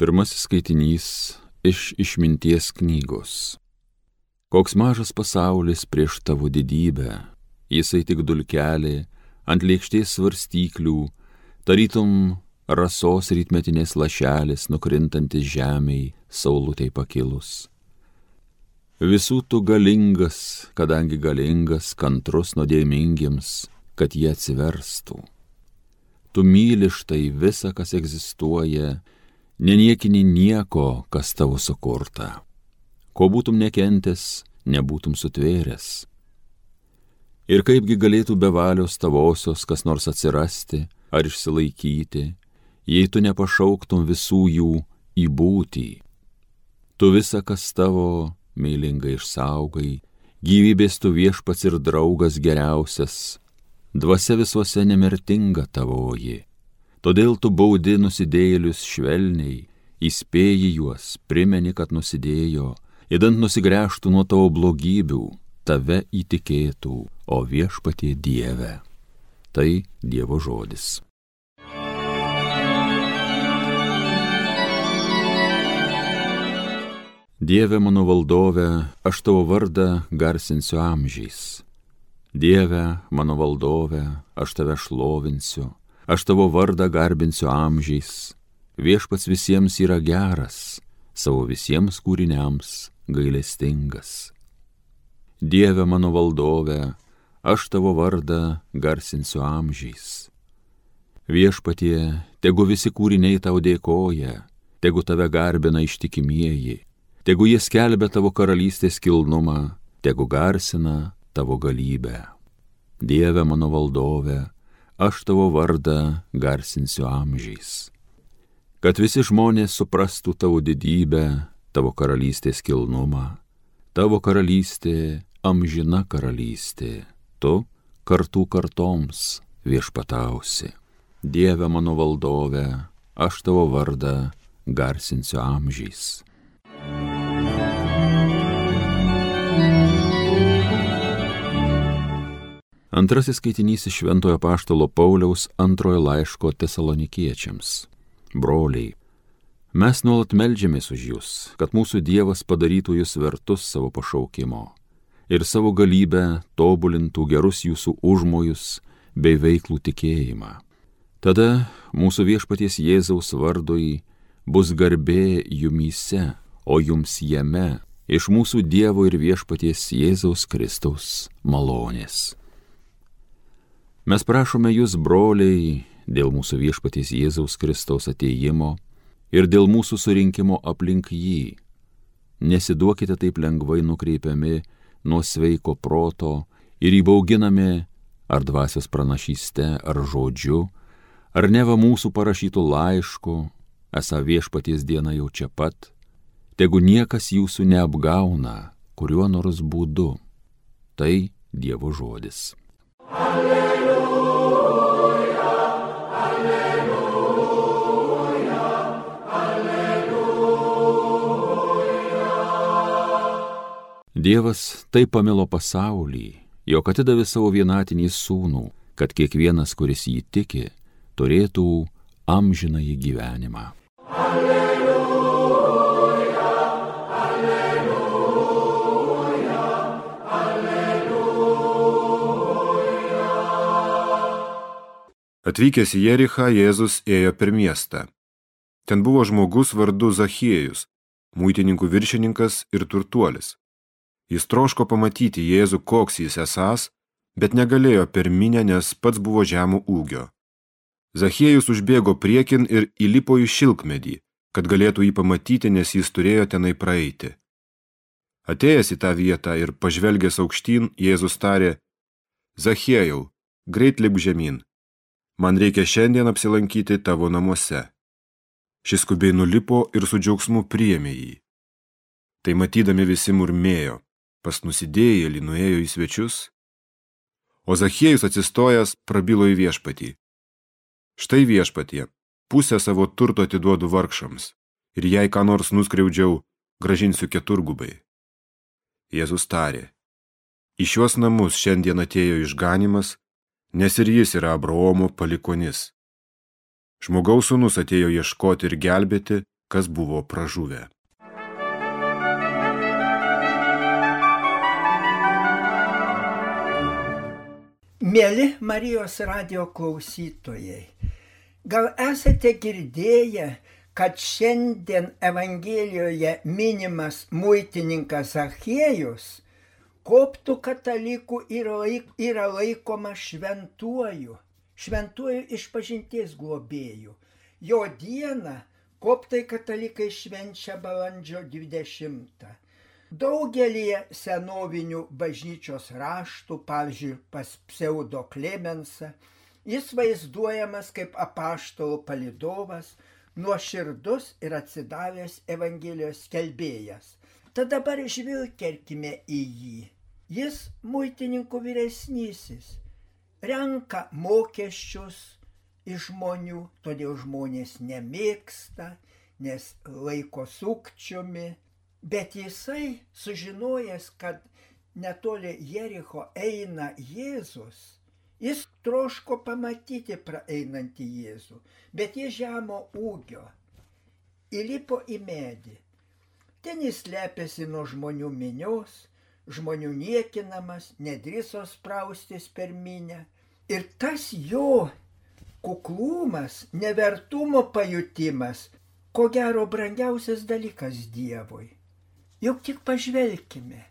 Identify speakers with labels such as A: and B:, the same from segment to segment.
A: Pirmasis skaitinys iš išminties knygos. Koks mažas pasaulis prieš tavo didybę, jisai tik dulkelė ant lėkštės svarstyklių, tarytum rasos rytmetinės lašelis nukrintantis žemiai, saulutei pakilus. Visų tu galingas, kadangi galingas, kantrus nuodėmingiems, kad jie atsiverstų. Tu myli štai visą, kas egzistuoja neniekini nieko, kas tavo sukurta. Ko būtum nekentęs, nebūtum sutvėręs. Ir kaipgi galėtų be valios tavosios kas nors atsirasti ar išsilaikyti, jei tu nepašauktum visų jų į būtį. Tu visą, kas tavo, meilingai išsaugai, gyvybės tu viešpats ir draugas geriausias, dvasia visuose nemirtinga tavoji Todėl tu baudi nusidėjėlius švelniai, įspėji juos, primeni, kad nusidėjo, įdant nusigręžtų nuo tavo blogybių, tave įtikėtų, o viešpatie Dieve. Tai Dievo žodis. Dieve mano valdove, aš tavo vardą garsinsiu amžiais. Dieve mano valdove, aš tave šlovinsiu aš tavo vardą garbinsiu amžiais, viešpats visiems yra geras, savo visiems kūriniams gailestingas. Dieve mano valdove, aš tavo vardą garsinsiu amžiais. Viešpatie, tegu visi kūriniai tau dėkoja, tegu tave garbina ištikimieji, tegu jie skelbia tavo karalystės kilnumą, tegu garsina tavo galybę. Dieve mano valdove, aš tavo vardą garsinsiu amžiais. Kad visi žmonės suprastų tavo didybę, tavo karalystės kilnumą, tavo karalystė amžina karalystė, tu kartų kartoms viešpatausi. Dieve mano valdove, aš tavo vardą garsinsiu amžiais. Antrasis skaitinys iš Šventojo Paštalo Pauliaus antrojo laiško tesalonikiečiams. Broliai, mes nuolat melžiamės už jūs, kad mūsų Dievas padarytų jūs vertus savo pašaukimo ir savo galybę tobulintų gerus jūsų užmojus bei veiklų tikėjimą. Tada mūsų viešpaties Jėzaus vardui bus garbė jumyse, o jums jame iš mūsų Dievo ir viešpaties Jėzaus Kristaus malonės. Mes prašome jūs, broliai, dėl mūsų viešpaties Jėzaus Kristaus ateimo ir dėl mūsų surinkimo aplink jį. Nesiduokite taip lengvai nukreipiami nuo sveiko proto ir įbauginami ar dvasios pranašyste, ar žodžiu, ar neva mūsų parašytų laišku, esą viešpaties diena jau čia pat, tegu niekas jūsų neapgauna kuriuo nors būdu. Tai Dievo žodis. Alleluja, Dievas taip pamilo pasaulį, jog atidavė savo vienatinį sūnų, kad kiekvienas, kuris jį tiki, turėtų amžinąjį gyvenimą. Alleluja.
B: Atvykęs į Jerichą, Jėzus ėjo per miestą. Ten buvo žmogus vardu Zachiejus, muitininkų viršininkas ir turtuolis. Jis troško pamatyti Jėzų, koks jis esas, bet negalėjo per minę, nes pats buvo žemų ūgio. Zachiejus užbėgo priekin ir įlipo į šilkmedį, kad galėtų jį pamatyti, nes jis turėjo tenai praeiti. Atėjęs į tą vietą ir pažvelgęs aukštyn, Jėzus tarė, Zachiejau, greit lip žemyn man reikia šiandien apsilankyti tavo namuose. Šis skubiai nulipo ir su džiaugsmu priėmė jį. Tai matydami visi murmėjo, pas nusidėjėlį nuėjo į svečius, o Zachiejus atsistojęs prabilo į viešpatį. Štai viešpatie, pusę savo turto atiduodu vargšams, ir jei ką nors nuskriaudžiau, gražinsiu keturgubai. Jėzus tarė, į šiuos namus šiandien atėjo išganimas, nes ir jis yra Abraomo palikonis. Žmogaus sūnus atėjo ieškoti ir gelbėti, kas buvo pražuvę.
C: Mėly Marijos radio klausytojai, gal esate girdėję, kad šiandien Evangelijoje minimas muitininkas Zachiejus koptų katalikų yra, laik, yra laikoma šventuoju, šventuoju išpažinties globėju. Jo dieną koptai katalikai švenčia balandžio 20. Daugelį senovinių bažnyčios raštų, pavyzdžiui, pas pseudo Klemensą, jis vaizduojamas kaip apaštalų palidovas, nuoširdus ir atsidavęs Evangelijos skelbėjas. Tad dabar žvilgterkime į jį. Jis muitininkų vyresnysis, renka mokesčius iš žmonių, todėl žmonės nemėgsta, nes laiko sukčiumi, bet jisai sužinojęs, kad netoli Jericho eina Jėzus, jis troško pamatyti praeinantį Jėzų, bet jis žemo ūgio. Įlipo į medį. Ten jis lepiasi nuo žmonių minios, žmonių niekinamas, nedrįso spraustis per minę. Ir tas jo kuklumas, nevertumo pajutimas, ko gero brangiausias dalykas Dievui. Juk tik pažvelkime,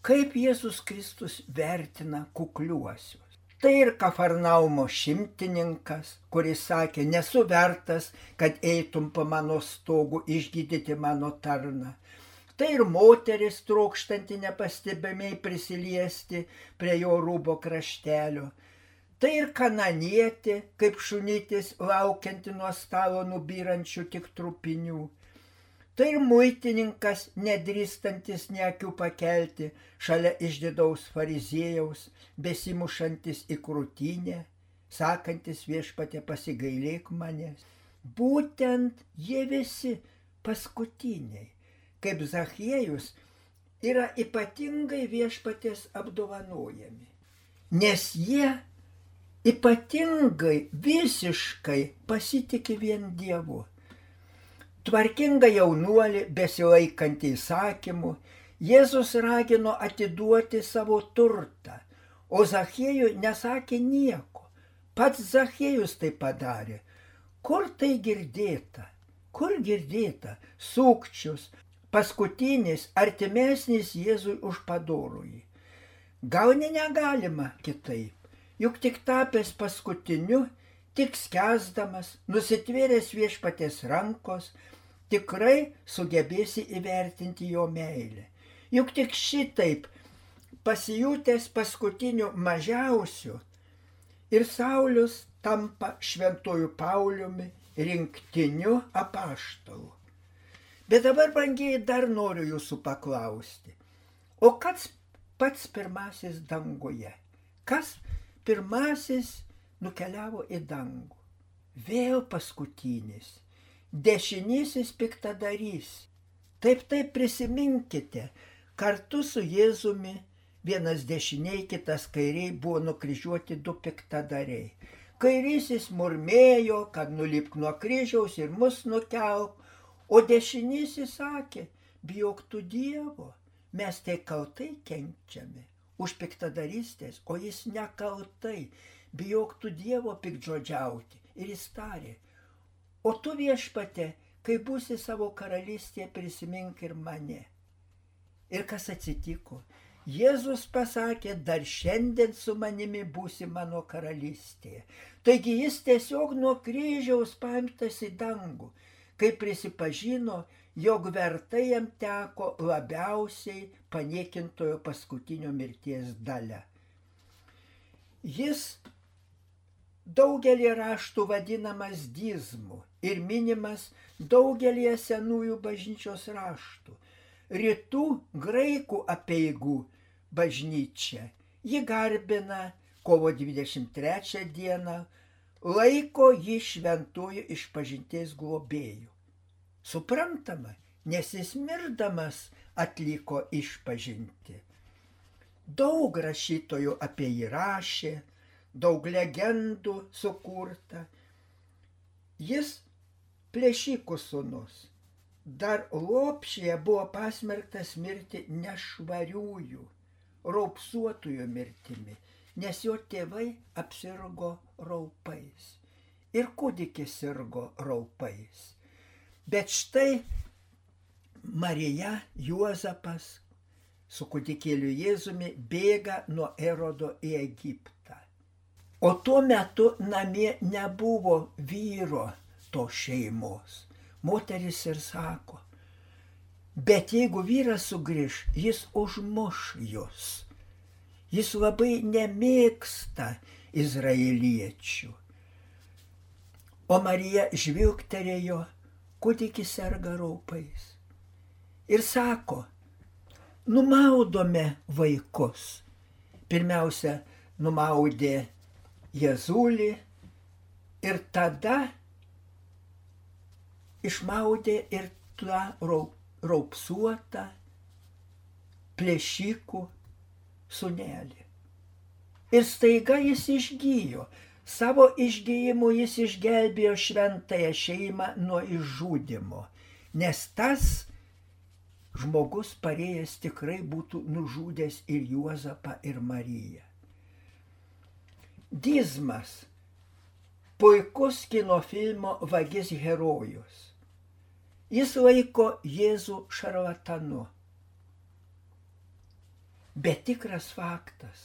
C: kaip Jėzus Kristus vertina kukliuosius. Tai ir Kafarnaumo šimtininkas, kuris sakė, nesu vertas, kad eitum po mano stogu išgydyti mano tarną. Tai ir moteris trokštanti nepastebimiai prisiliesti prie jo rūbo kraštelio. Tai ir kananietė, kaip šunytis laukianti nuo stalo nubyrančių tik trupinių. Tai ir muitininkas, nedrįstantis nekių pakelti šalia išdidaus fariziejaus, besimušantis į krūtinę, sakantis viešpatė pasigailėk manęs. Būtent jie visi paskutiniai, kaip Zachiejus, yra ypatingai viešpatės apdovanojami. Nes jie ypatingai visiškai pasitikė vien Dievu tvarkingą jaunuolį besilaikantį įsakymų, Jėzus ragino atiduoti savo turtą, o Zachiejui nesakė nieko. Pats Zachiejus tai padarė. Kur tai girdėta? Kur girdėta? Sukčius, paskutinis, artimesnis Jėzui už padorųjį. Gal ne negalima kitaip, juk tik tapęs paskutiniu, tik skęsdamas, nusitvėręs viešpatės rankos, tikrai sugebėsi įvertinti jo meilę. Juk tik šitaip pasijutęs paskutiniu mažiausiu ir Saulis tampa šventuoju Pauliumi rinktiniu apaštalu. Bet dabar, brangiai, dar noriu jūsų paklausti. O kas pats pirmasis danguje? Kas pirmasis nukeliavo į dangų? Vėl paskutinis dešinysis piktadarys. Taip, taip prisiminkite, kartu su Jėzumi vienas dešiniai, kitas kairiai buvo nukryžiuoti du piktadariai. Kairysis murmėjo, kad nulipk nuo kryžiaus ir mus nukelk, o dešinysis sakė, bijok tu Dievo, mes tai kaltai kenčiame už piktadarystės, o jis nekaltai, bijok tu Dievo pikdžodžiauti. Ir jis tarė, O tu viešpate, kai būsi savo karalystėje, prisimink ir mane. Ir kas atsitiko? Jėzus pasakė, dar šiandien su manimi būsi mano karalystėje. Taigi jis tiesiog nuo kryžiaus paimtas į dangų, kai prisipažino, jog vertai jam teko labiausiai paniekintojo paskutinio mirties dalę. Jis daugelį raštų vadinamas dizmu ir minimas daugelį senųjų bažnyčios raštų. Rytų graikų apieigų bažnyčia jį garbina kovo 23 dieną, laiko jį šventuoju išpažinties globėjų. Suprantama, nes jis mirdamas atliko išpažinti. Daug rašytojų apie jį rašė, daug legendų sukurta. Jis plėšikų sunus, dar lopšyje buvo pasmerktas mirti nešvariųjų, raupsuotųjų mirtimi, nes jo tėvai apsirgo raupais. Ir kūdikis sirgo raupais. Bet štai Marija, Juozapas su kūdikėliu Jėzumi bėga nuo Erodo į Egiptą. O tuo metu namie nebuvo vyro to šeimos. Moteris ir sako, bet jeigu vyras sugrįž, jis užmuš jūs. Jis labai nemėgsta izraeliečių. O Marija žvilgterėjo, kūdikis serga raupais. Ir sako, numaudome vaikus. Pirmiausia, numaudė Jėzulį ir tada išmaudė ir tą raupsuotą plėšikų sunelį. Ir staiga jis išgyjo. Savo išgyjimu jis išgelbėjo šventąją šeimą nuo išžudimo, nes tas žmogus parėjęs tikrai būtų nužudęs ir Juozapą, ir Mariją. Dizmas - puikus kino filmo vagis herojus. Jis laiko Jėzų šarlatanu. Bet tikras faktas,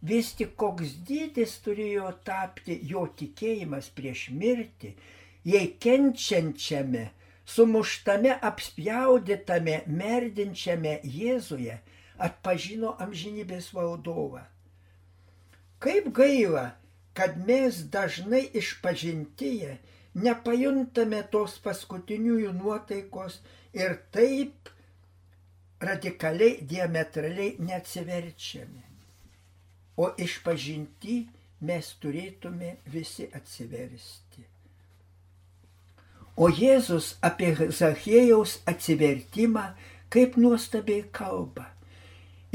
C: vis tik koks dydis turėjo tapti jo tikėjimas prieš mirtį, jei kenčiančiame, sumuštame, apspjaudytame, merdinčiame Jėzuje atpažino amžinybės valdovą. Kaip gaila, kad mes dažnai išpažintyje nepajuntame tos paskutiniųjų nuotaikos ir taip radikaliai, diametraliai neatsiverčiame. O išpažinti mes turėtume visi atsiversti. O Jėzus apie Zachėjaus atsivertimą kaip nuostabiai kalba.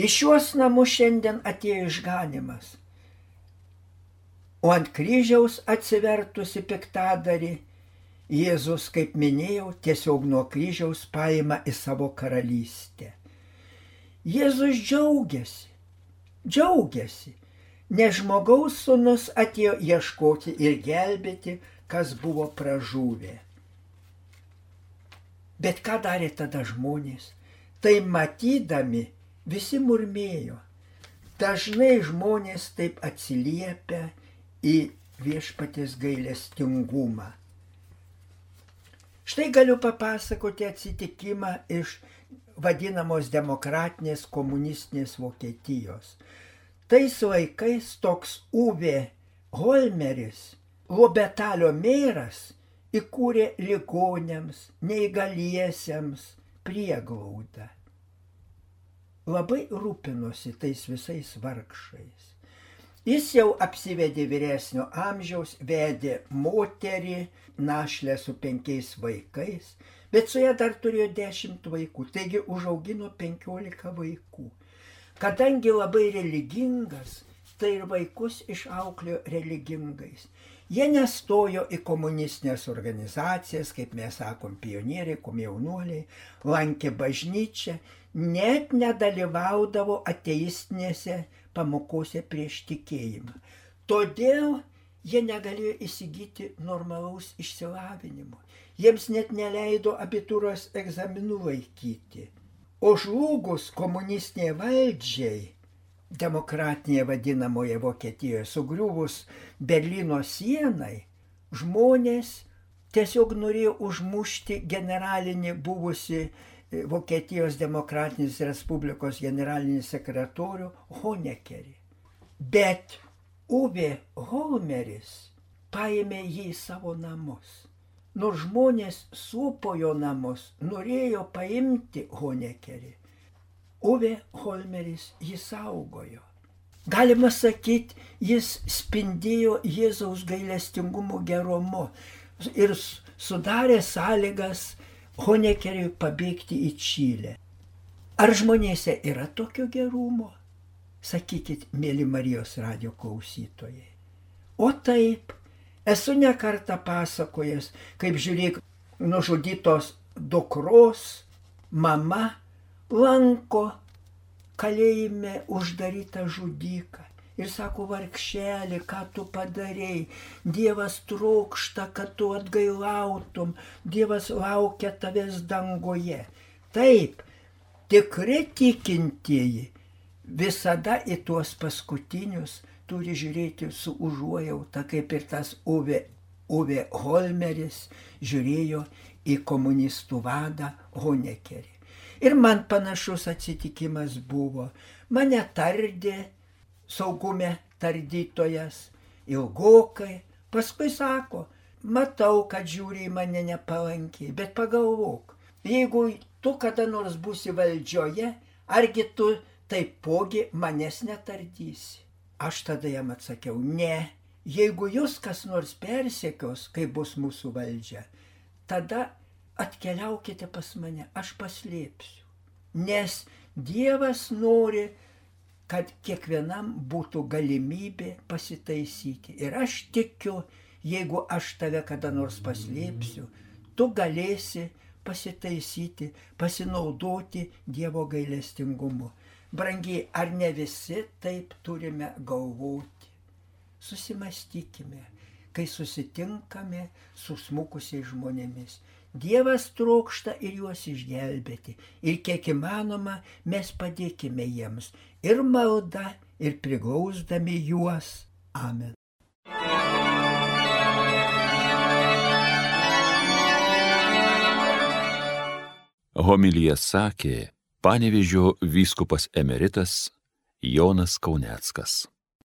C: Iš šios namus šiandien atėjo išganimas O ant kryžiaus atsivertusi piktadarį, Jėzus, kaip minėjau, tiesiog nuo kryžiaus paima į savo karalystę. Jėzus džiaugiasi, džiaugiasi, nes žmogaus sunus atėjo ieškoti ir gelbėti, kas buvo pražūvę. Bet ką darė tada žmonės? Tai matydami visi murmėjo. Dažnai žmonės taip atsiliepia į viešpatės gailestingumą. Štai galiu papasakoti atsitikimą iš vadinamos demokratinės komunistinės Vokietijos. Tais laikais toks Uwe Holmeris, Lobetalio mėras, įkūrė ligonėms, neįgaliesiems prieglaudą. Labai rūpinosi tais visais vargšais. Jis jau apsivedė vyresnio amžiaus, vedė moterį, našlę su penkiais vaikais, bet su ją dar turėjo dešimt vaikų, taigi užaugino penkiolika vaikų. Kadangi labai religingas, tai ir vaikus išauklėjo religingais. Jie nestojo į komunistinės organizacijas, kaip mes sakom, pionieriai, komjaunuoliai, lankė bažnyčią, net nedalyvaudavo ateistinėse pamokose prieš tikėjimą. Todėl jie negalėjo įsigyti normalaus išsilavinimo. Jiems net neleido abitūros egzaminų laikyti. O žlugus komunistiniai valdžiai, demokratinėje vadinamoje Vokietijoje, sugriuvus Berlyno sienai, žmonės tiesiog norėjo užmušti generalinį buvusi Vokietijos demokratinės Respublikos generalinį sekretorių Honekerį. Bet Uwe Holmeris paėmė jį į savo namus. Nors žmonės supo jo namus, norėjo paimti Honekerį. Uwe Holmeris jį saugojo. Galima sakyti, jis spindėjo Jėzaus gailestingumo gerumu ir sudarė sąlygas Honekeriui pabėgti į Čilę. Ar žmonėse yra tokio gerumo? Sakykit, mėly Marijos radio klausytojai. O taip, esu nekartą pasakojęs, kaip žiūrėk, nužudytos dukros mama lanko kalėjime uždarytą žudiką. Ir sako, vargšelį, ką tu padarėjai. Dievas trūksta, kad tu atgailautum. Dievas laukia tavęs dangoje. Taip, tikri tikintieji visada į tuos paskutinius turi žiūrėti su užuojauta, kaip ir tas Uve, Uve Holmeris žiūrėjo į komunistų vadą Honekerį. Ir man panašus atsitikimas buvo. Mane tardė saugume tardytojas ilgokai, paskui sako, matau, kad žiūri į mane nepalankiai, bet pagalvok, jeigu tu kada nors būsi valdžioje, argi tu taipogi manęs netardysi. Aš tada jam atsakiau, ne, jeigu jūs kas nors persekios, kai bus mūsų valdžia, tada atkeliaukite pas mane, aš paslėpsiu. Nes Dievas nori, kad kiekvienam būtų galimybė pasitaisyti. Ir aš tikiu, jeigu aš tave kada nors paslėpsiu, tu galėsi pasitaisyti, pasinaudoti Dievo gailestingumu. Brangiai, ar ne visi taip turime galvoti? Susimastykime, kai susitinkame su smukusiais žmonėmis. Dievas trokšta ir juos išgelbėti. Ir kiek įmanoma mes padėkime jiems ir malda, ir priglausdami juos. Amen.
A: Homilyje sakė Panevižio vyskupas emeritas Jonas Kauneckas.